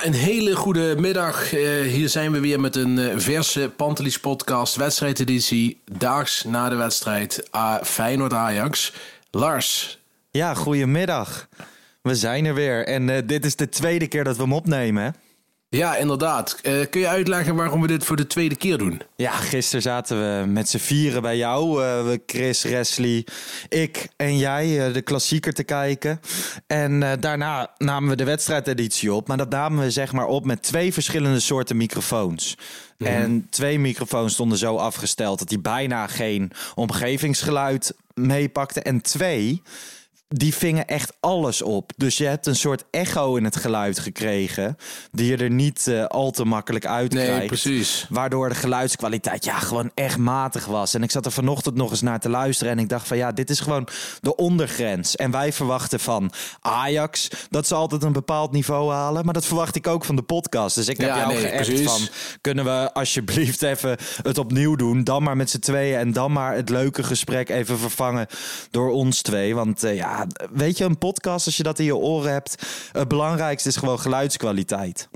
Een hele goede middag. Eh, hier zijn we weer met een eh, verse Pantelis podcast, wedstrijdeditie. Daags na de wedstrijd Feyenoord-Ajax. Lars. Ja, goedemiddag. We zijn er weer. En eh, dit is de tweede keer dat we hem opnemen. Ja, inderdaad. Eh, kun je uitleggen waarom we dit voor de tweede keer doen? Ja, gisteren zaten we met z'n vieren bij jou. eh, Chris, Wesley, ik en jij eh, de klassieker te kijken. En daarna namen we de wedstrijdeditie op. Maar dat namen we zeg maar op met twee verschillende soorten microfoons. En twee microfoons stonden zo afgesteld dat die bijna geen omgevingsgeluid meepakte. En twee, die vingen echt alles op. Dus je hebt een soort echo in het geluid gekregen. Die je er niet eh, al te makkelijk uit Nee, krijgt. precies. Waardoor de geluidskwaliteit ja, gewoon echt matig was. En ik zat er vanochtend nog eens naar te luisteren. En ik dacht van ja, dit is gewoon de ondergrens. En wij verwachten van Ajax dat ze altijd een bepaald niveau halen. Maar dat verwacht ik ook van de podcast. Dus ik heb Ja, jou nee, geappt van... kunnen we alsjeblieft even het opnieuw doen? Dan maar met z'n tweeën. En dan maar het leuke gesprek even vervangen door ons twee. Want eh, ja, weet je, een podcast, als je dat in je oren hebt... het belangrijkste is gewoon geluidskwaliteit.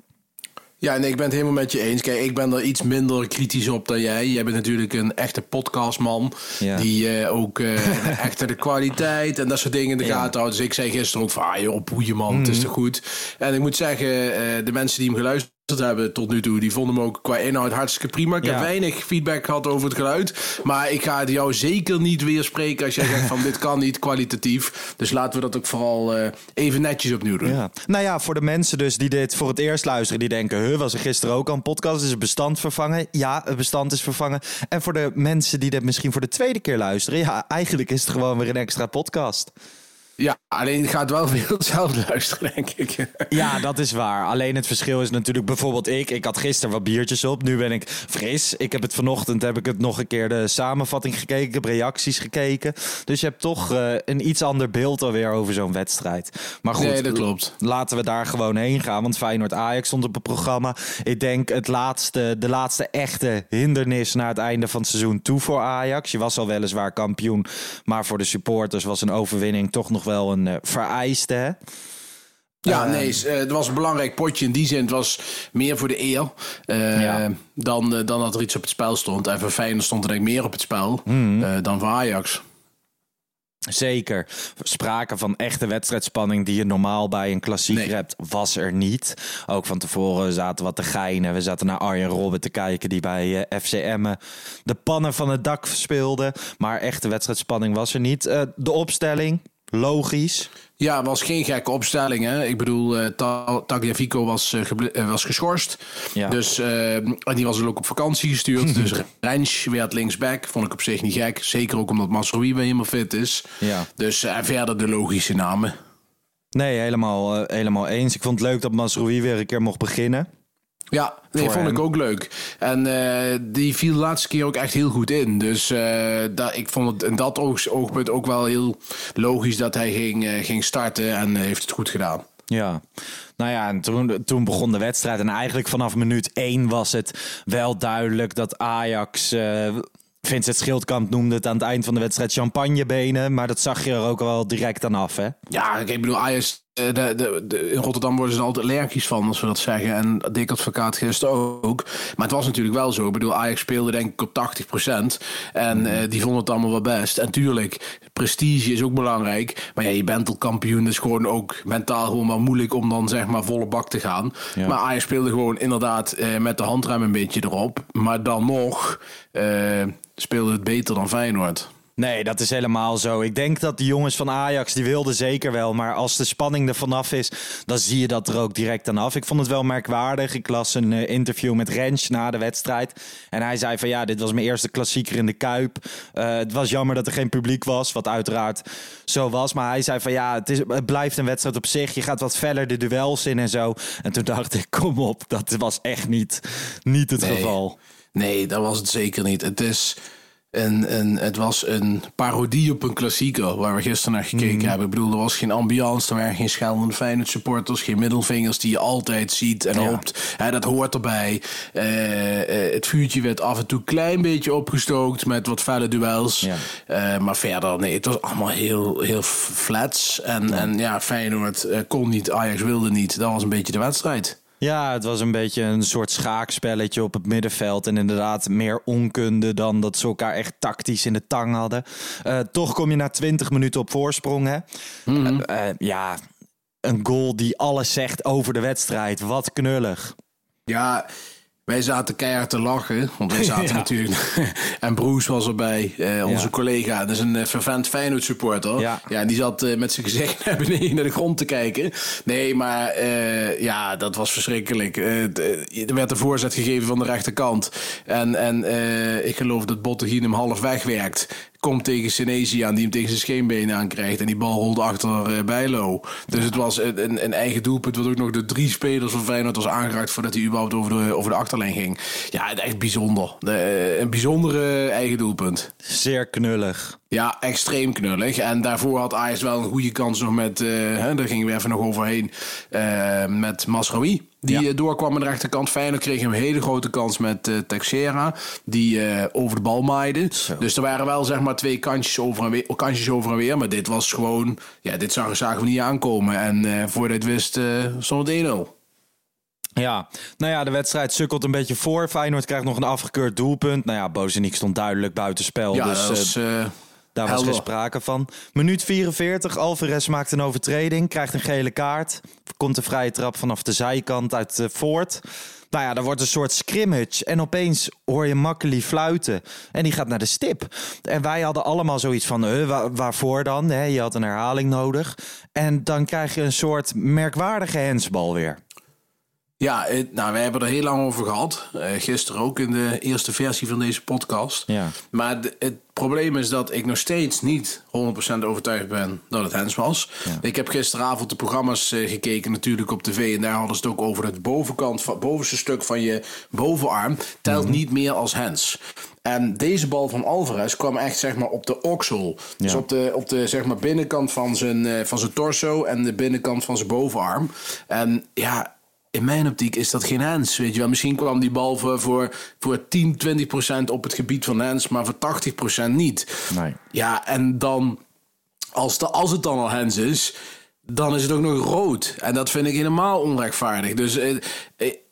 Ja, nee, ik ben het helemaal met je eens. Kijk, ik ben er iets minder kritisch op dan jij. Jij bent natuurlijk een echte podcastman. Ja. Die eh, ook eh echt de kwaliteit en dat soort dingen in de Ja. gaten houdt. Dus ik zei gisteren ook van, ah joh, poeie man, het is Mhm. toch goed. En ik moet zeggen, eh, de mensen die hem geluisterd hebben tot nu toe, die vonden hem ook qua inhoud hartstikke prima. Ik Ja. heb weinig feedback gehad over het geluid. Maar ik ga het jou zeker niet weerspreken als jij zegt van dit kan niet kwalitatief. Dus laten we dat ook vooral eh, even netjes opnieuw doen. Ja. Nou ja, voor de mensen dus die dit voor het eerst luisteren, die denken, huh, was er gisteren ook al een podcast? Is het bestand vervangen? Ja, het bestand is vervangen. En voor de mensen die dit misschien voor de tweede keer luisteren, ja, eigenlijk is het gewoon weer een extra podcast. Ja, alleen gaat wel veel hetzelfde luisteren, denk ik. Ja, dat is waar. Alleen het verschil is natuurlijk bijvoorbeeld ik. Ik had gisteren wat biertjes op. Nu ben ik fris. Ik heb het vanochtend heb ik het nog een keer de samenvatting gekeken. Ik heb reacties gekeken. Dus je hebt toch eh, een iets ander beeld alweer over zo'n wedstrijd. Maar goed, Nee, dat klopt. laten we daar gewoon heen gaan. Want Feyenoord-Ajax stond op het programma. Ik denk het laatste, de laatste echte hindernis naar het einde van het seizoen toe voor Ajax. Je was al weliswaar kampioen. Maar voor de supporters was een overwinning toch nog wel een eh, vereiste. Hè? Ja, Ehm, nee, eh, het was een belangrijk potje. In die zin, het was meer voor de eer eh, Ja. dan, dan dat er iets op het spel stond. En voor Feyenoord stond er denk ik meer op het spel eh, dan voor Ajax. Zeker. Sprake van echte wedstrijdspanning die je normaal bij een klassieker Nee. hebt, was er niet. Ook van tevoren zaten wat te geinen. We zaten naar Arjen Robben te kijken die bij FCM de pannen van het dak speelde. Maar echte wedstrijdspanning was er niet. De opstelling, logisch. Ja, het was geen gekke opstelling. Hè? Ik bedoel, eh, Ta- Tagliafico was, eh, eh, was geschorst. Ja. Dus, eh, en die was er ook op vakantie gestuurd. dus Rens werd linksback. Vond ik op zich niet gek. Zeker ook omdat Masrowi weer helemaal fit is. Ja. Dus verder de logische namen. Nee, helemaal, helemaal eens. Ik vond het leuk dat Masrowi weer een keer mocht beginnen. Ja, nee, vond ik ook leuk. En eh, die viel de laatste keer ook echt heel goed in. Dus eh, dat, ik vond het in dat oog, oogpunt ook wel heel logisch dat hij ging, eh, ging starten en heeft het goed gedaan. Ja, nou ja, en toen, toen begon de wedstrijd. En eigenlijk vanaf minuut één was het wel duidelijk dat Ajax. Vincent Schildkamp noemde het aan het eind van de wedstrijd champagnebenen. Maar dat zag je er ook wel direct aan af, hè? Ja, ik bedoel, Ajax de, de, de, in Rotterdam worden ze er altijd allergisch van, als we dat zeggen. En Dick Advocaat gisteren ook. Maar het was natuurlijk wel zo. Ik bedoel, Ajax speelde denk ik op 80%. En uh, die vonden het allemaal wel best. En tuurlijk, prestige is ook belangrijk. Maar ja, je bent al kampioen. Dus gewoon ook mentaal gewoon wel moeilijk om dan zeg maar volle bak te gaan. Ja. Maar Ajax speelde gewoon inderdaad uh, met de handrem een beetje erop. Maar dan nog speelde het beter dan Feyenoord. Nee, dat is helemaal zo. Ik denk dat de jongens van Ajax, die wilden zeker wel. Maar als de spanning er vanaf is, dan zie je dat er ook direct aan af. Ik vond het wel merkwaardig. Ik las een uh, interview met Rens na de wedstrijd. En hij zei van ja, dit was mijn eerste klassieker in de Kuip. Uh, het was jammer dat er geen publiek was, wat uiteraard zo was. Maar hij zei van ja, het, is, het blijft een wedstrijd op zich. Je gaat wat feller de duels in en zo. En toen dacht ik, kom op, dat was echt niet, niet het nee. geval. Nee, dat was het zeker niet. Het is... En, en het was een parodie op een klassieker waar we gisteren naar gekeken Mhm. hebben. Ik bedoel, er was geen ambiance, er waren geen scheldende Feyenoord supporters, geen middelvingers die je altijd ziet en Ja. hoopt. Dat hoort erbij. Eh, eh, het vuurtje werd af en toe een klein beetje opgestookt met wat felle duels. Ja. Eh, maar verder, nee, het was allemaal heel, heel flats. En ja, en, ja Feyenoord kon niet, Ajax wilde niet. Dat was een beetje de wedstrijd. Ja, het was een beetje een soort schaakspelletje op het middenveld. En inderdaad meer onkunde dan dat ze elkaar echt tactisch in de tang hadden. Uh, toch kom je na 20 minuten op voorsprong. Hè? Mm -hmm. uh, uh, ja, een goal die alles zegt over de wedstrijd. Wat knullig. Ja, wij zaten keihard te lachen, want wij zaten ja. natuurlijk... en Broes was erbij, uh, onze ja. collega. Dat is een uh, fervent Feyenoord supporter. Ja. ja die zat uh, met zijn gezicht naar beneden naar de grond te kijken. Nee, maar uh, ja, dat was verschrikkelijk. er werd een voorzet gegeven van de rechterkant. En, en ik geloof dat Bottegien hem half wegwerkt komt tegen Senesi aan, die hem tegen zijn scheenbenen aankrijgt. En die bal rolde achter uh, Bijlo. Dus het was een, een, eigen doelpunt, wat ook nog de drie spelers van Feyenoord was aangeraakt voordat hij überhaupt over de, over de achterlijn ging. Ja, echt bijzonder. De, een bijzondere eigen doelpunt. Zeer knullig. Ja, extreem knullig. En daarvoor had Ajax wel een goede kans nog met, uh, hè, daar gingen we even nog overheen, uh, met Masraoui. Die ja. doorkwam aan de rechterkant. Feyenoord kreeg een hele grote kans met uh, Texera. Die uh, over de bal maaide. Zo. Dus er waren wel zeg maar twee kantjes over en weer. Kansjes over en weer. Maar dit was gewoon... Ja, dit zagen, zagen we niet aankomen. En uh, voordat je het wist stond het 1-0. Ja, nou ja, de wedstrijd sukkelt een beetje voor. Feyenoord krijgt nog een afgekeurd doelpunt. Nou ja, Bozeniek stond duidelijk buitenspel. Ja, dus, dat was, daar was geen sprake van. Minuut 44, Alvarez maakt een overtreding, krijgt een gele kaart. Komt de vrije trap vanaf de zijkant uit uh, voort. Nou ja, er wordt een soort scrimmage. En opeens hoor je Makkeli fluiten. En die gaat naar de stip. En wij hadden allemaal zoiets van, uh, waar, waarvoor dan? Hè? Je had een herhaling nodig. En dan krijg je een soort merkwaardige hensbal weer. Ja, nou, wij hebben er heel lang over gehad. Uh, gisteren ook in de eerste versie van deze podcast. Ja. Maar de, het probleem is dat ik nog steeds niet 100% overtuigd ben dat het Hens was. Ja. Ik heb gisteravond de programma's uh, gekeken natuurlijk op tv. En daar hadden ze het ook over het bovenkant, van, bovenste stuk van je bovenarm. Telt mm -hmm. niet meer als Hens. En deze bal van Alvarez kwam echt zeg maar op de oksel. Ja. Dus op de, op de zeg maar binnenkant van zijn, uh, van zijn torso en de binnenkant van zijn bovenarm. En ja, in mijn optiek is dat geen Hens. Weet je wel. Misschien kwam die bal voor, voor, voor 10, 20 procent op het gebied van Hens, maar voor 80 procent niet. Nee. Ja, en dan, als, de, als het dan al Hens is, dan is het ook nog rood. En dat vind ik helemaal onrechtvaardig. Dus eh,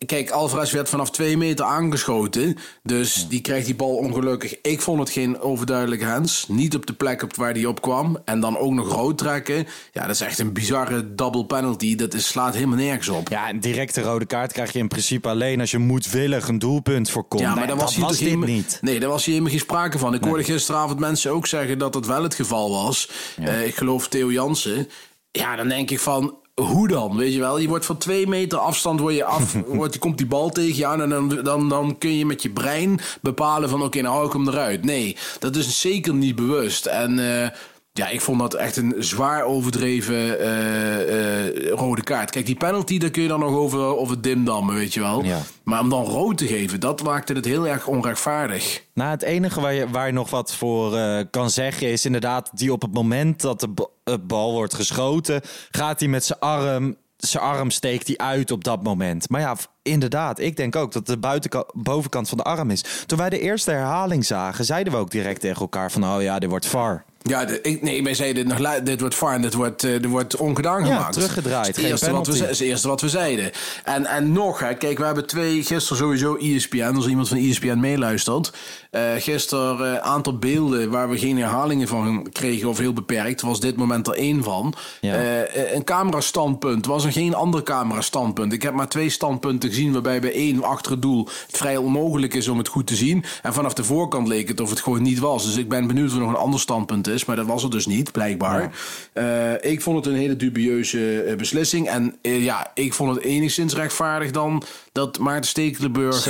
kijk, Alvarez werd vanaf twee meter aangeschoten. Dus die krijgt die bal ongelukkig. Ik vond het geen overduidelijke hands. Niet op de plek op waar die op kwam. En dan ook nog rood trekken. Ja, dat is echt een bizarre double penalty. Dat is, slaat helemaal nergens op. Ja, een directe rode kaart krijg je in principe alleen als je moedwillig een doelpunt voorkomt. Ja, maar nee, daar was, was was dit niet. Nee, daar was hier helemaal geen sprake van. Ik nee. hoorde gisteravond mensen ook zeggen dat het wel het geval was. Ja. Uh, ik geloof Theo Jansen. Ja, dan denk ik van, hoe dan? Weet je wel, je wordt van twee meter afstand word je af, wordt, komt die bal tegen je aan en dan, dan, dan kun je met je brein bepalen van oké, okay, nou hou ik hem eruit. Nee, dat is zeker niet bewust. En uh, ja, ik vond dat echt een zwaar overdreven uh, uh, rode kaart. Kijk, die penalty, daar kun je dan nog over, over dimdammen, weet je wel. Ja. Maar om dan rood te geven, dat maakte het heel erg onrechtvaardig. Nou, het enige waar je, waar je nog wat voor uh, kan zeggen is inderdaad die op het moment dat de bal wordt geschoten, gaat hij met zijn arm zijn arm steekt hij uit op dat moment. Maar ja, inderdaad, ik denk ook dat de buitenkant, bovenkant van de arm is. Toen wij de eerste herhaling zagen, zeiden we ook direct tegen elkaar van... oh ja, dit wordt VAR. Ja, de, ik, nee, wij zeiden nog, dit wordt en dit wordt, uh, dit wordt ongedaan ja, gemaakt. teruggedraaid. Het eerste, wat we, het eerste wat we zeiden. En, en nog, hè, kijk, we hebben twee, gisteren sowieso ESPN, als iemand van ESPN meeluistert. Uh, gisteren een uh, aantal beelden waar we geen herhalingen van kregen of heel beperkt. Was dit moment er één van. Ja. Een camerastandpunt was er geen ander camerastandpunt. Ik heb maar twee standpunten gezien waarbij bij één achter het doel het vrij onmogelijk is om het goed te zien. En vanaf de voorkant leek het of het gewoon niet was. Dus ik ben benieuwd of er nog een ander standpunt is. Maar dat was het dus niet, blijkbaar. Ja. Uh, ik vond het een hele dubieuze uh, beslissing. En uh, ja, ik vond het enigszins rechtvaardig dan dat Maarten Stekelenburg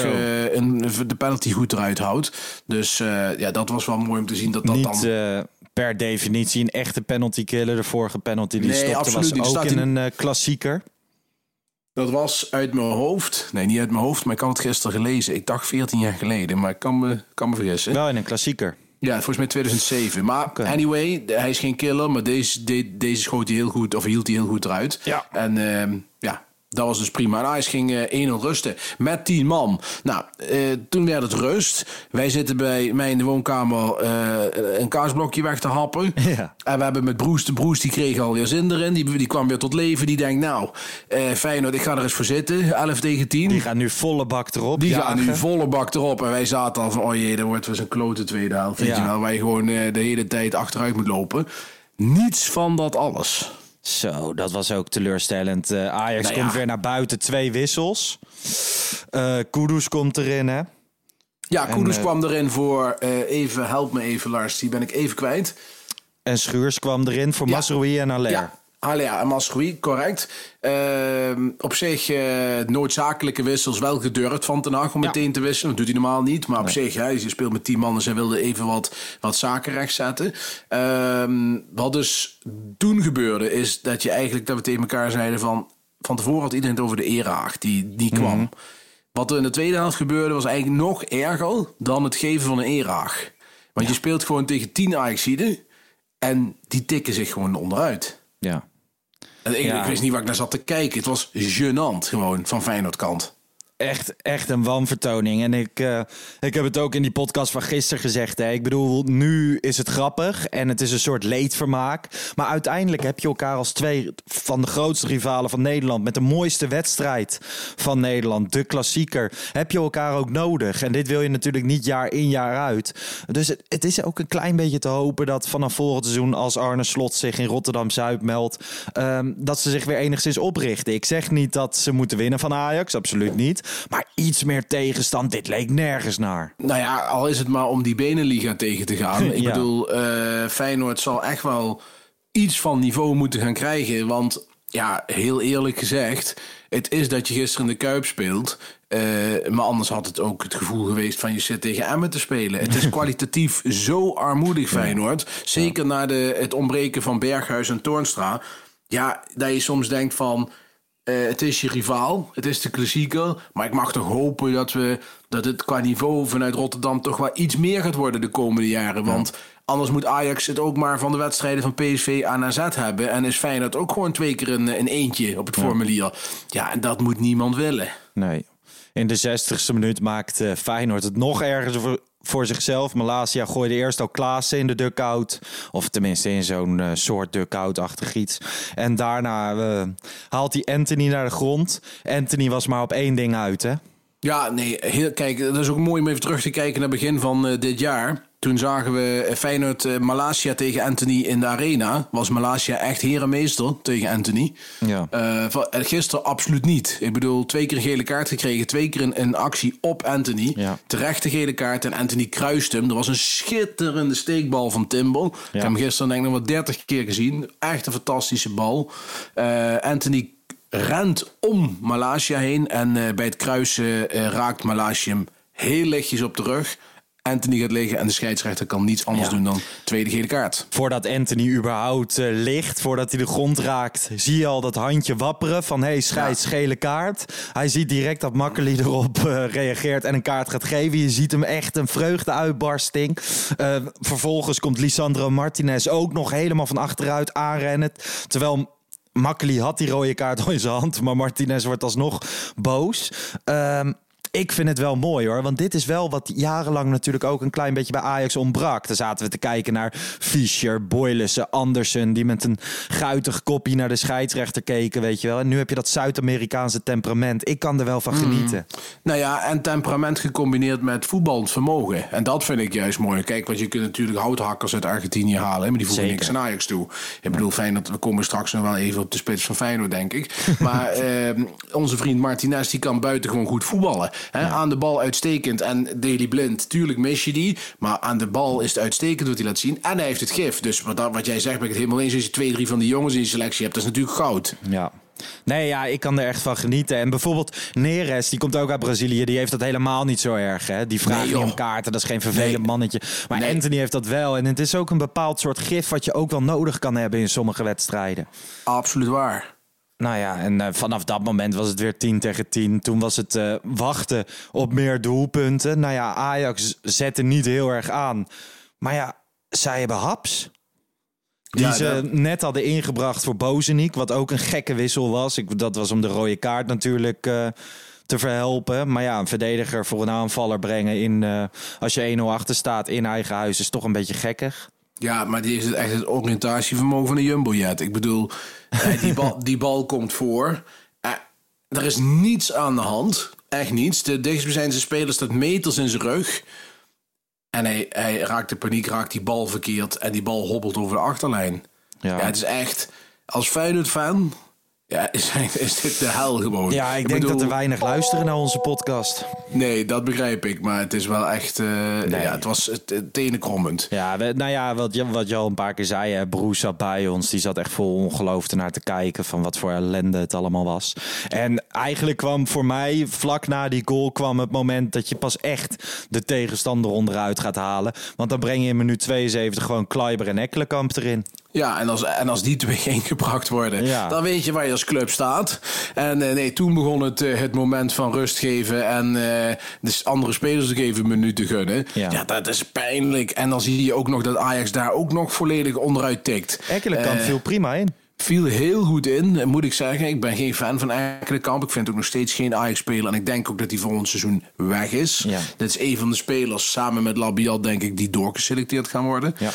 een, de penalty goed eruit houdt. Dus ja, dat was wel mooi om te zien dat dat niet, dan... per definitie een echte penalty killer. De vorige penalty die nee, stopte was ook in een uh, klassieker. Dat was uit mijn hoofd. Nee, niet uit mijn hoofd, maar ik had het gisteren gelezen. Ik dacht 14 jaar geleden, maar ik kan me, kan me vergissen. Wel in een klassieker. Ja, volgens mij 2007. Maar okay. anyway, hij is geen killer, maar deze, de, deze schoot hij heel goed, of hield hij heel goed eruit. Ja. En ja, dat was dus prima. En Ajax ging uh, 1-0 rusten met 10 man. Nou, uh, toen werd het rust. Wij zitten bij mij in de woonkamer uh, een kaasblokje weg te happen. Ja. En we hebben met Broes, de Broes die kreeg alweer zin erin. Die, die kwam weer tot leven. Die denkt, nou, Feyenoord, ik ga er eens voor zitten. 11 tegen 10. Die gaan nu volle bak erop. Die jagen. gaan nu volle bak erop. En wij zaten al van, oh jee, dan wordt weer zo'n klote tweede helft. Weet ja. je wel, waar je gewoon de hele tijd achteruit moet lopen. Niets van dat alles. Zo, dat was ook teleurstellend. Uh, Ajax nou ja. komt weer naar buiten, twee wissels. Uh, Kudus komt erin, hè? Ja, Kudus uh, kwam erin voor, even, help me even Lars, die ben ik even kwijt. En Schuurs kwam erin voor ja. Masroui en Aller. Ja. Halia en Masroui, correct. Uh, op zich uh, noodzakelijke wissels wel gedurfd van Ten Hag om ja. meteen te wisselen. Dat doet hij normaal niet. Maar op zich, hè, je speelt met tien man en ze wilde even wat, wat zaken rechtzetten. Uh, wat dus toen gebeurde is dat je eigenlijk, dat we tegen elkaar zeiden van... Van tevoren had iedereen het over de eraag die, die kwam. Mm -hmm. Wat er in de tweede helft gebeurde was eigenlijk nog erger dan het geven van een eraag. Want ja. je speelt gewoon tegen tien Ajaxiden en die tikken zich gewoon onderuit. Ja. En ik, ja. ik wist niet waar ik naar zat te kijken. Het was gênant gewoon van Feyenoord kant. Echt, echt een wanvertoning. En ik, uh, ik heb het ook in die podcast van gisteren gezegd. Hè. Ik bedoel, nu is het grappig en het is een soort leedvermaak. Maar uiteindelijk heb je elkaar als twee van de grootste rivalen van Nederland... met de mooiste wedstrijd van Nederland, de klassieker... heb je elkaar ook nodig. En dit wil je natuurlijk niet jaar in, jaar uit. Dus het, het is ook een klein beetje te hopen dat vanaf volgend seizoen... als Arne Slot zich in Rotterdam-Zuid meldt... Um, dat ze zich weer enigszins oprichten. Ik zeg niet dat ze moeten winnen van Ajax, absoluut niet... Maar iets meer tegenstand, dit leek nergens naar. Nou ja, al is het maar om die Beneliga tegen te gaan. Ik bedoel, uh, Feyenoord zal echt wel iets van niveau moeten gaan krijgen. Want ja, heel eerlijk gezegd, het is dat je gisteren in de Kuip speelt. Uh, maar anders had het ook het gevoel geweest van je zit tegen Emmen te spelen. Het is kwalitatief zo armoedig Feyenoord. Zeker ja. na de, het ontbreken van Berghuis en Toornstra. Ja, dat je soms denkt van... Uh, het is je rivaal, het is de klassieker. Maar ik mag toch hopen dat, we, dat het qua niveau vanuit Rotterdam toch wel iets meer gaat worden de komende jaren. Want anders moet Ajax het ook maar van de wedstrijden van PSV aan AZ hebben. En is Feyenoord ook gewoon twee keer een, een eentje op het ja. formulier. Ja, en dat moet niemand willen. Nee. In de 60ste minuut maakt Feyenoord het nog erger voor, voor zichzelf. Malasia gooide eerst al Klaassen in de dugout. Of tenminste in zo'n uh, soort dugout-achtig iets. En daarna uh, haalt hij Anthony naar de grond. Anthony was maar op één ding uit, hè? Ja, nee, kijk, dat is ook mooi om even terug te kijken naar begin van uh, dit jaar. Toen zagen we Feyenoord uh, Malasia tegen Anthony in de arena. Was Malasia echt herenmeester tegen Anthony. Ja. Uh, gisteren absoluut niet. Ik bedoel, twee keer een gele kaart gekregen. Twee keer een, een actie op Anthony. Ja. Terecht de gele kaart en Anthony kruist hem. Er was een schitterende steekbal van Timbo. Ja. Ik heb hem gisteren denk ik nog wel dertig keer gezien. Echt een fantastische bal. Uh, Anthony rent om Malasia heen. En uh, bij het kruisen raakt Malasia hem heel lichtjes op de rug. Anthony gaat liggen en de scheidsrechter kan niets anders ja. doen dan tweede gele kaart. Voordat Anthony überhaupt uh, ligt, voordat hij de grond raakt, zie je al dat handje wapperen van hey, scheids, ja. gele kaart. Hij ziet direct dat Makkeli erop uh, reageert en een kaart gaat geven. Je ziet hem echt een vreugdeuitbarsting. Uh, vervolgens komt Lisandro Martinez ook nog helemaal van achteruit aanrennen. Terwijl Makkeli had die rode kaart al in zijn hand, maar Martinez wordt alsnog boos. Um, ik vind het wel mooi hoor. Want dit is wel wat jarenlang natuurlijk ook een klein beetje bij Ajax ontbrak. Daar zaten we te kijken naar Fischer, Boylissen, Andersen. Die met een guitig kopje naar de scheidsrechter keken, weet je wel. En nu heb je dat Zuid-Amerikaanse temperament. Ik kan er wel van mm. genieten. Nou ja, en temperament gecombineerd met voetballend vermogen. En dat vind ik juist mooi. Kijk, want je kunt natuurlijk houthakkers uit Argentinië halen. Maar die voegen niks aan Ajax toe. Ik bedoel, fijn dat we komen straks nog wel even op de spits van Feyenoord, denk ik. Maar eh, onze vriend Martinez, die kan buiten gewoon goed voetballen. Aan de bal uitstekend. En Daily Blind, tuurlijk mis je die. Maar aan de bal is het uitstekend wat hij laat zien. En hij heeft het gif. Dus wat, wat jij zegt, ben ik het helemaal eens. Als je twee, drie van die jongens in je selectie hebt, dat is natuurlijk goud. Ja. Nee, ja, ik kan er echt van genieten. En bijvoorbeeld Neres, die komt ook uit Brazilië. Die heeft dat helemaal niet zo erg. Hè? Die vraagt niet om kaarten. Dat is geen vervelend mannetje. Maar Anthony heeft dat wel. En het is ook een bepaald soort gif wat je ook wel nodig kan hebben in sommige wedstrijden. Absoluut waar. Nou ja, en uh, vanaf dat moment was het weer 10 tegen 10. Toen was het uh, wachten op meer doelpunten. Nou ja, Ajax zette niet heel erg aan. Maar ja, zij hebben haps. Die ja, ze net hadden ingebracht voor Bozeniek. Wat ook een gekke wissel was. Ik, dat was om de rode kaart natuurlijk uh, te verhelpen. Maar ja, een verdediger voor een aanvaller brengen in, als je 1-0 achter staat in eigen huis is toch een beetje gekkig. Ja, maar die is het echt het oriëntatievermogen van de Jumbo-jet. Ik bedoel, die, bal, die bal komt voor. Eh, er is niets aan de hand. Echt niets. De dichtstbijzijnde speler staat meters in zijn rug. En hij, hij raakt de paniek, raakt die bal verkeerd. En die bal hobbelt over de achterlijn. Ja, ja het is echt... Als Feyenoord-fan ja, is, is dit de hel gewoon. Ja, ik, denk dat er weinig luisteren naar onze podcast. Nee, dat begrijp ik. Maar het is wel echt... Uh, ja, het was tenenkrommend. Ja, nou ja, wat wat je al een paar keer zei. Hè, Broes zat bij ons. Die zat echt vol ongeloof naar te kijken... van wat voor ellende het allemaal was. En eigenlijk kwam voor mij... vlak na die goal kwam het moment... dat je pas echt de tegenstander onderuit gaat halen. Want dan breng je in minuut 72 gewoon Kleiber en Ekkelenkamp erin. Ja, en als, en als die twee ingebracht worden, dan weet je waar je als club staat. En uh, nee, toen begon het, uh, het moment van rust geven en uh, dus andere spelers ook even minuten gunnen. Ja. ja. dat is pijnlijk. En dan zie je ook nog dat Ajax daar ook nog volledig onderuit tikt. Ekkelenkamp viel prima in viel heel goed in, moet ik zeggen. Ik ben geen fan van Ekkelenkamp. Ik vind ook nog steeds geen Ajax-speler. En ik denk ook dat hij voor ons seizoen weg is. Ja. Dit is een van de spelers, samen met Labiat, denk ik, die doorgeselecteerd gaan worden. Ja.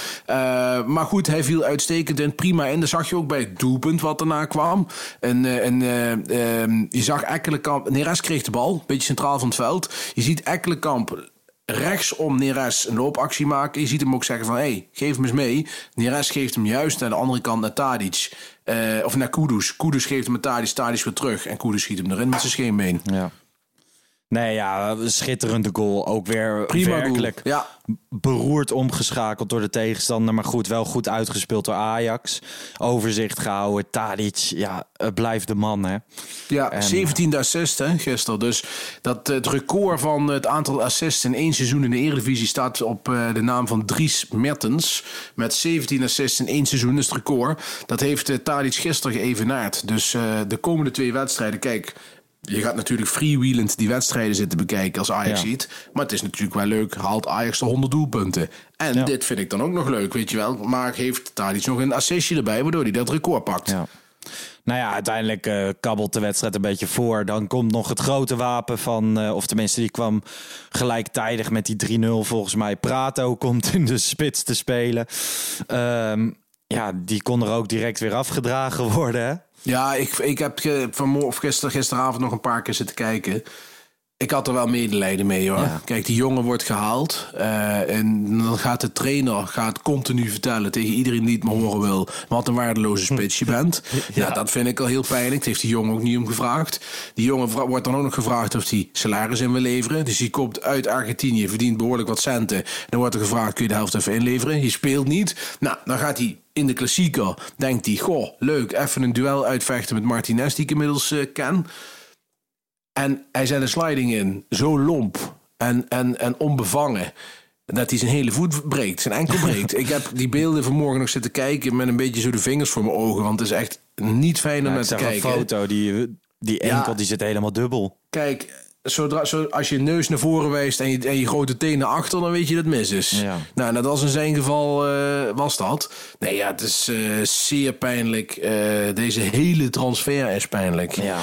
Uh, maar goed, hij viel uitstekend in. Prima in. Dat zag je ook bij het doelpunt wat daarna kwam. En, uh, en uh, je zag Ekkelenkamp... Neres kreeg de bal, een beetje centraal van het veld. Je ziet Ekkelenkamp rechts om Neres een loopactie maken. Je ziet hem ook zeggen van, hé, hey, geef hem eens mee. Neres geeft hem juist naar de andere kant naar Tadic. Uh, of naar Kudus. Kudus geeft hem met Tadic, Tadic weer terug. En Kudus schiet hem erin met zijn scheenbeen. Ja. Nee, ja, schitterende goal. Ook weer Prima werkelijk Ja. beroerd omgeschakeld door de tegenstander. Maar goed, wel goed uitgespeeld door Ajax. Overzicht gehouden. Tadic, ja, blijft de man, hè. Ja, en, 17 assists hè, gisteren. Dus dat, het record van het aantal assists in één seizoen in de Eredivisie... staat op uh, de naam van Dries Mertens. Met 17 assists in één seizoen, dat is het record. Dat heeft uh, Tadic gisteren geëvenaard. Dus uh, de komende twee wedstrijden, kijk je gaat natuurlijk freewheelend die wedstrijden zitten bekijken als Ajax ziet. Maar het is natuurlijk wel leuk, haalt Ajax de 100 doelpunten. En dit vind ik dan ook nog leuk, weet je wel. Maar heeft daar iets nog een assistje erbij, waardoor hij dat record pakt. Ja. Nou ja, uiteindelijk uh, kabbelt de wedstrijd een beetje voor. Dan komt nog het grote wapen van, uh, of tenminste, die kwam gelijktijdig met die 3-0 volgens mij. Prato komt in de spits te spelen. Um, ja, die kon er ook direct weer afgedragen worden. Hè? Ja, ik, ik heb vanmorgen, of gister, gisteravond nog een paar keer zitten kijken. Ik had er wel medelijden mee hoor. Kijk, die jongen wordt gehaald. Uh, en dan gaat de trainer gaat continu vertellen tegen iedereen die het me horen wil. Wat een waardeloze spits je bent. ja. dat vind ik al heel pijnlijk. Dat heeft die jongen ook niet om gevraagd. Die jongen wordt dan ook nog gevraagd of hij salaris in wil leveren. Dus die komt uit Argentinië, verdient behoorlijk wat centen. Dan wordt er gevraagd: kun je de helft even inleveren? Je speelt niet. Nou, dan gaat hij in de klassieker. Denkt hij: goh, leuk, even een duel uitvechten met Martinez, die ik inmiddels uh, ken. En hij zet een sliding in, zo lomp en, en, en onbevangen. Dat hij zijn hele voet breekt, zijn enkel breekt. ik heb die beelden vanmorgen nog zitten kijken met een beetje zo de vingers voor mijn ogen. Want het is echt niet fijn om naar te kijken. een foto, die, die enkel die zit helemaal dubbel. Kijk, zodra, zo, als je neus naar voren wijst en je, en je grote tenen achter, dan weet je dat het mis is. Ja. Nou, net als in zijn geval uh, was dat. Nee, ja, het is uh, zeer pijnlijk. Uh, deze hele transfer is pijnlijk. Ja.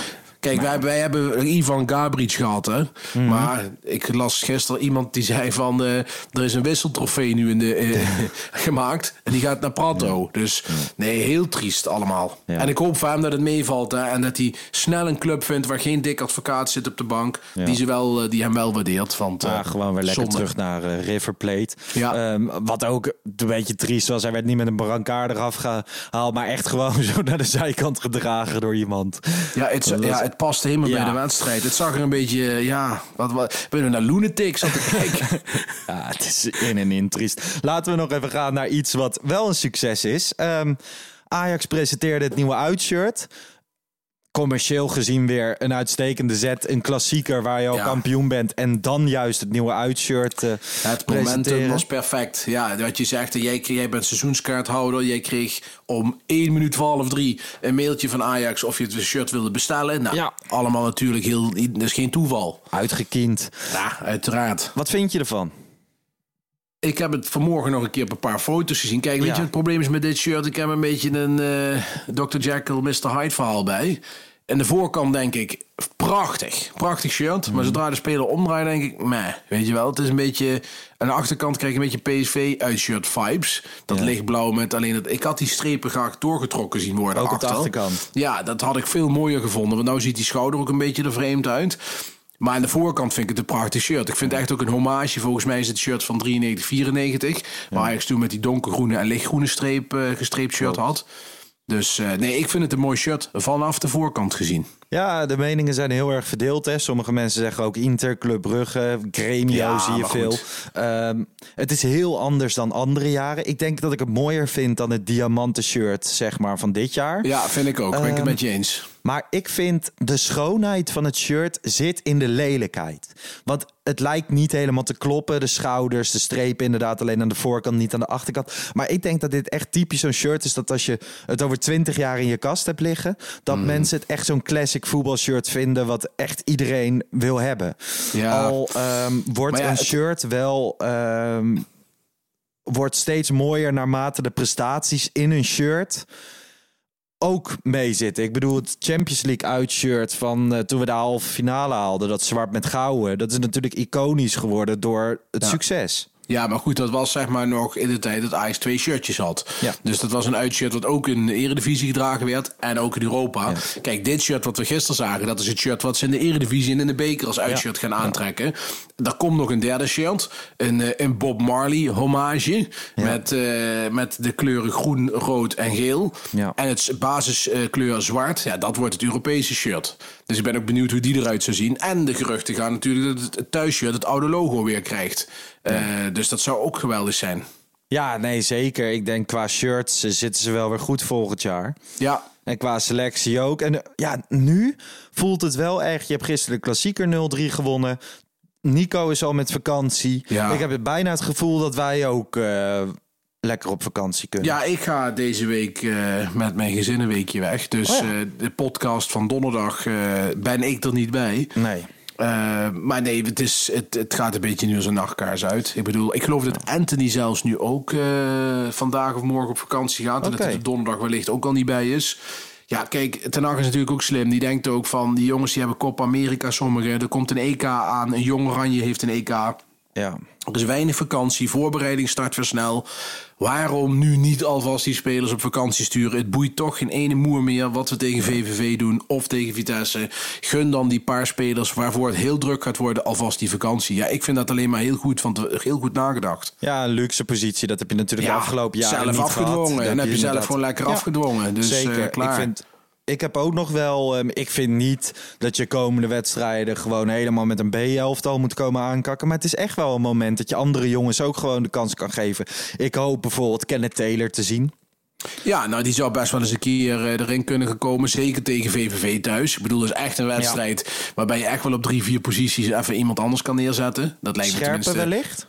Kijk, wij, wij, hebben Ivan Gabric gehad, hè. Mm -hmm. Maar ik las gisteren iemand die zei van... Uh, er is een wisseltrofee nu in de, uh, gemaakt. En die gaat naar Prato. Ja. Dus nee, heel triest allemaal. Ja. En ik hoop voor hem dat het meevalt. Hè, en dat hij snel een club vindt waar geen dik advocaat zit op de bank. Ja. Die, ze wel, uh, die hem wel waardeert. Want, ja, gewoon weer lekker zonde. terug naar River Plate. Ja. Um, wat ook een beetje triest was. Hij werd niet met een brancard eraf gehaald. Maar echt gewoon zo naar de zijkant gedragen door iemand. Ja, het, ja, het past helemaal ja. bij de wedstrijd. Het zag er een beetje, ja, wat, wat ben je naar Lunatics aan te kijken? ja, het is in en in triest. Laten we nog even gaan naar iets wat wel een succes is. Um, Ajax presenteerde het nieuwe uitshirt commercieel gezien weer een uitstekende zet. Een klassieker waar je al ja. kampioen bent. En dan juist het nieuwe uitshirt uh, Het momentum was perfect. Ja, wat je zegt, jij, jij bent seizoenskaarthouder. Jij kreeg om 1 minuut voor half drie een mailtje van Ajax of je het shirt wilde bestellen. Nou, ja. allemaal natuurlijk heel... Dat is geen toeval. Uitgekiend. Ja, uiteraard. Wat vind je ervan? Ik heb het vanmorgen nog een keer op een paar foto's gezien. Kijk, weet ja. je het probleem is met dit shirt? Ik heb een beetje een uh, Dr. Jekyll, Mr. Hyde verhaal bij. En de voorkant denk ik, prachtig. Prachtig shirt. Mm. Maar zodra de speler omdraait, denk ik, meh. Weet je wel, het is een beetje... Aan de achterkant krijg je een beetje PSV uitshirt vibes. Dat ja. lichtblauw met alleen het... Ik had die strepen graag doorgetrokken zien worden. Ook op de achterkant. Ja, dat had ik veel mooier gevonden. Want nou ziet die schouder ook een beetje er vreemd uit. Maar aan de voorkant vind ik het een prachtig shirt. Ik vind het echt ook een hommage. Volgens mij is het shirt van 93, 94. Ja. Waar Ajax toen met die donkergroene en lichtgroene streep, uh, gestreept shirt had. Dus uh, nee, ik vind het een mooi shirt vanaf de voorkant gezien. Ja, de meningen zijn heel erg verdeeld. Hè. Sommige mensen zeggen ook Inter, Club Brugge, Gremio ja, zie je veel. Um, het is heel anders dan andere jaren. Ik denk dat ik het mooier vind dan het diamanten shirt zeg maar, van dit jaar. Ja, vind ik ook. Um, ben ik het met je eens. Maar ik vind de schoonheid van het shirt zit in de lelijkheid. Want het lijkt niet helemaal te kloppen. De schouders, de strepen inderdaad alleen aan de voorkant, niet aan de achterkant. Maar ik denk dat dit echt typisch zo'n shirt is dat als je het over twintig jaar in je kast hebt liggen, dat mm. mensen het echt zo'n classic voetbalshirt vinden wat echt iedereen wil hebben. Ja. Al um, wordt ja, een shirt wel um, wordt steeds mooier naarmate de prestaties in een shirt ook meezitten. Ik bedoel, het Champions League uitshirt van uh, toen we de halve finale haalden, dat zwart met gouden, dat is natuurlijk iconisch geworden door het ja. succes. Ja, maar goed, dat was zeg maar nog in de tijd dat Ajax twee shirtjes had. Ja. Dus dat was een uitshirt wat ook in de Eredivisie gedragen werd en ook in Europa. Ja. Kijk, dit shirt wat we gisteren zagen, dat is het shirt wat ze in de Eredivisie en in de beker als uitshirt gaan aantrekken. Daar komt nog een derde shirt, een, een Bob Marley hommage met, uh, met de kleuren groen, rood en geel. En het basiskleur zwart, ja, dat wordt het Europese shirt. Dus ik ben ook benieuwd hoe die eruit zou zien. En de geruchten gaan natuurlijk dat het thuisshirt het oude logo weer krijgt. Ja. Uh, dus dat zou ook geweldig zijn. Ja, nee, zeker. Ik denk qua shirts zitten ze wel weer goed volgend jaar. Ja. En qua selectie ook. En ja, nu voelt het wel echt. Je hebt gisteren de klassieker 0-3 gewonnen. Nico is al met vakantie. Ja. Ik heb het bijna het gevoel dat wij ook uh, lekker op vakantie kunnen. Ja, ik ga deze week uh, met mijn gezin een weekje weg. Dus oh ja. uh, de podcast van donderdag ben ik er niet bij. Nee. Uh, maar nee, het, is, het, het gaat een beetje nu als een nachtkaars uit. Ik bedoel, ik geloof dat Anthony zelfs nu ook uh, vandaag of morgen op vakantie gaat. En dat hij donderdag wellicht ook al niet bij is. Ja, kijk, Ten Hag is natuurlijk ook slim. Die denkt ook van, die jongens die hebben Copa America sommigen. Er komt een EK aan, een jong Oranje heeft een EK. Ja. Er is weinig vakantie, voorbereiding start weer snel. Waarom nu niet alvast die spelers op vakantie sturen? Het boeit toch geen ene moer meer wat we tegen VVV doen of tegen Vitesse. Gun dan die paar spelers waarvoor het heel druk gaat worden alvast die vakantie. Ja, ik vind dat alleen maar heel goed, want heel goed nagedacht. Ja, een luxe positie. Dat heb je natuurlijk ja, de afgelopen jaren zelf afgedwongen. En heb je, zelf gewoon lekker ja. afgedwongen. Dus Zeker. Uh, klaar. Ik vind ik heb ook nog wel. Um, ik vind niet dat je komende wedstrijden gewoon helemaal met een B-elftal moet komen aankakken. Maar het is echt wel een moment dat je andere jongens ook gewoon de kans kan geven. Ik hoop bijvoorbeeld Kenneth Taylor te zien. Ja, nou die zou best wel eens een keer uh, erin kunnen gekomen. Zeker tegen VVV thuis. Ik bedoel, dat is echt een wedstrijd ja. waarbij je echt wel op drie, vier posities even iemand anders kan neerzetten. Dat lijkt Scherpen me tenminste. wellicht?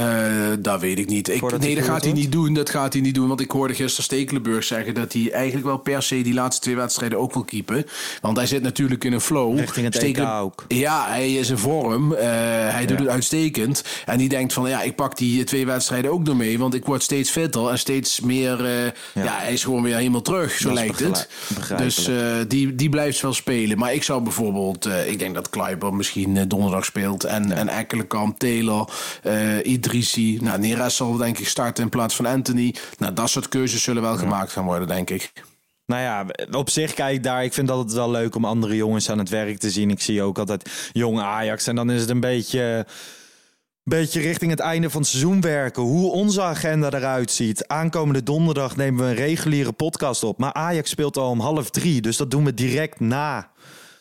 Uh, dat weet ik niet. Ik, nee, dat gaat hij niet doen. Dat gaat hij niet doen. Want ik hoorde gisteren Stekelenburg zeggen dat hij eigenlijk wel per se die laatste twee wedstrijden ook wil keepen. Want hij zit natuurlijk in een flow. Richting het Stekelen... ook. Ja, hij is in vorm. Uh, hij doet het uitstekend. En die denkt van ja, ik pak die twee wedstrijden ook door mee. Want ik word steeds fitter en steeds meer. Uh, ja. ja. hij is gewoon weer helemaal terug. Zo lijkt het. Dus die, die blijft wel spelen. Maar ik zou bijvoorbeeld, ik denk dat Kleiber misschien donderdag speelt. En, ja. en Ekkelenkamp, Taylor, Idrissi. Nou, Neres zal denk ik starten in plaats van Anthony. Nou, dat soort keuzes zullen wel gemaakt gaan worden, denk ik. Nou ja, op zich kijk daar. Ik vind dat het wel leuk om andere jongens aan het werk te zien. Ik zie ook altijd jonge Ajax. En dan is het een beetje beetje richting het einde van het seizoen werken. Hoe onze agenda eruit ziet. Aankomende donderdag nemen we een reguliere podcast op. Maar Ajax speelt al om half drie. Dus dat doen we direct na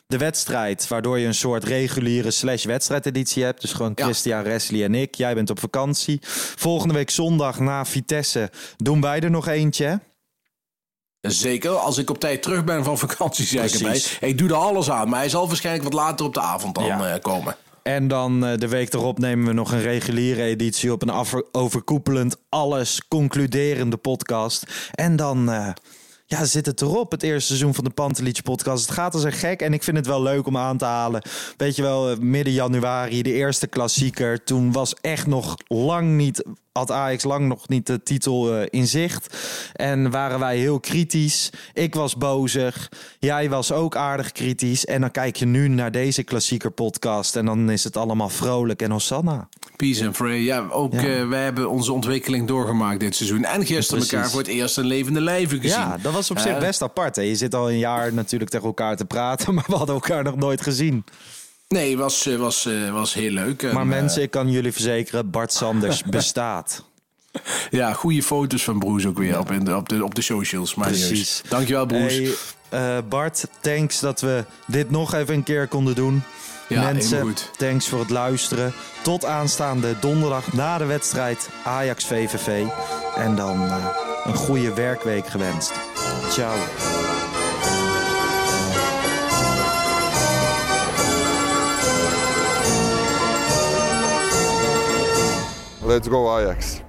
de wedstrijd. Waardoor je een soort reguliere slash wedstrijdeditie hebt. Dus gewoon Christian, Wesley en ik. Jij bent op vakantie. Volgende week zondag na Vitesse doen wij er nog eentje. Zeker, als ik op tijd terug ben van vakantie, zeg ik erbij. Ik doe er alles aan, maar hij zal waarschijnlijk wat later op de avond dan ja. komen. En dan uh, de week erop nemen we nog een reguliere editie op. Een overkoepelend, alles concluderende podcast. En dan... Uh, ja, zit het erop, het eerste seizoen van de Pantelietje podcast. Het gaat als een gek en ik vind het wel leuk om aan te halen. Weet je wel, midden januari, de eerste klassieker. Toen was echt nog lang niet had Ajax lang nog niet de titel uh, in zicht. En waren wij heel kritisch. Ik was bozig. Jij was ook aardig kritisch. En dan kijk je nu naar deze klassieker podcast. En dan is het allemaal vrolijk en Hosanna. Peace and Free. Ja, ook ja. Uh, wij hebben onze ontwikkeling doorgemaakt dit seizoen. En gisteren elkaar voor het eerst een levende lijven gezien. Ja, dat was op zich uh, best apart. Hè? Je zit al een jaar natuurlijk tegen elkaar te praten. Maar we hadden elkaar nog nooit gezien. Nee, was, was, was heel leuk. Maar mensen, ik kan jullie verzekeren, Bart Sanders bestaat. Ja, goede foto's van Broes ook weer op, in de, op, de, op de socials. Maar Precies. Dankjewel, Broes. Hey, uh, Bart, thanks dat we dit nog even een keer konden doen. Ja, Mensen, goed. thanks voor het luisteren. Tot aanstaande donderdag na de wedstrijd Ajax-VVV. En dan uh, een goede werkweek gewenst. Ciao. Let's go Ajax.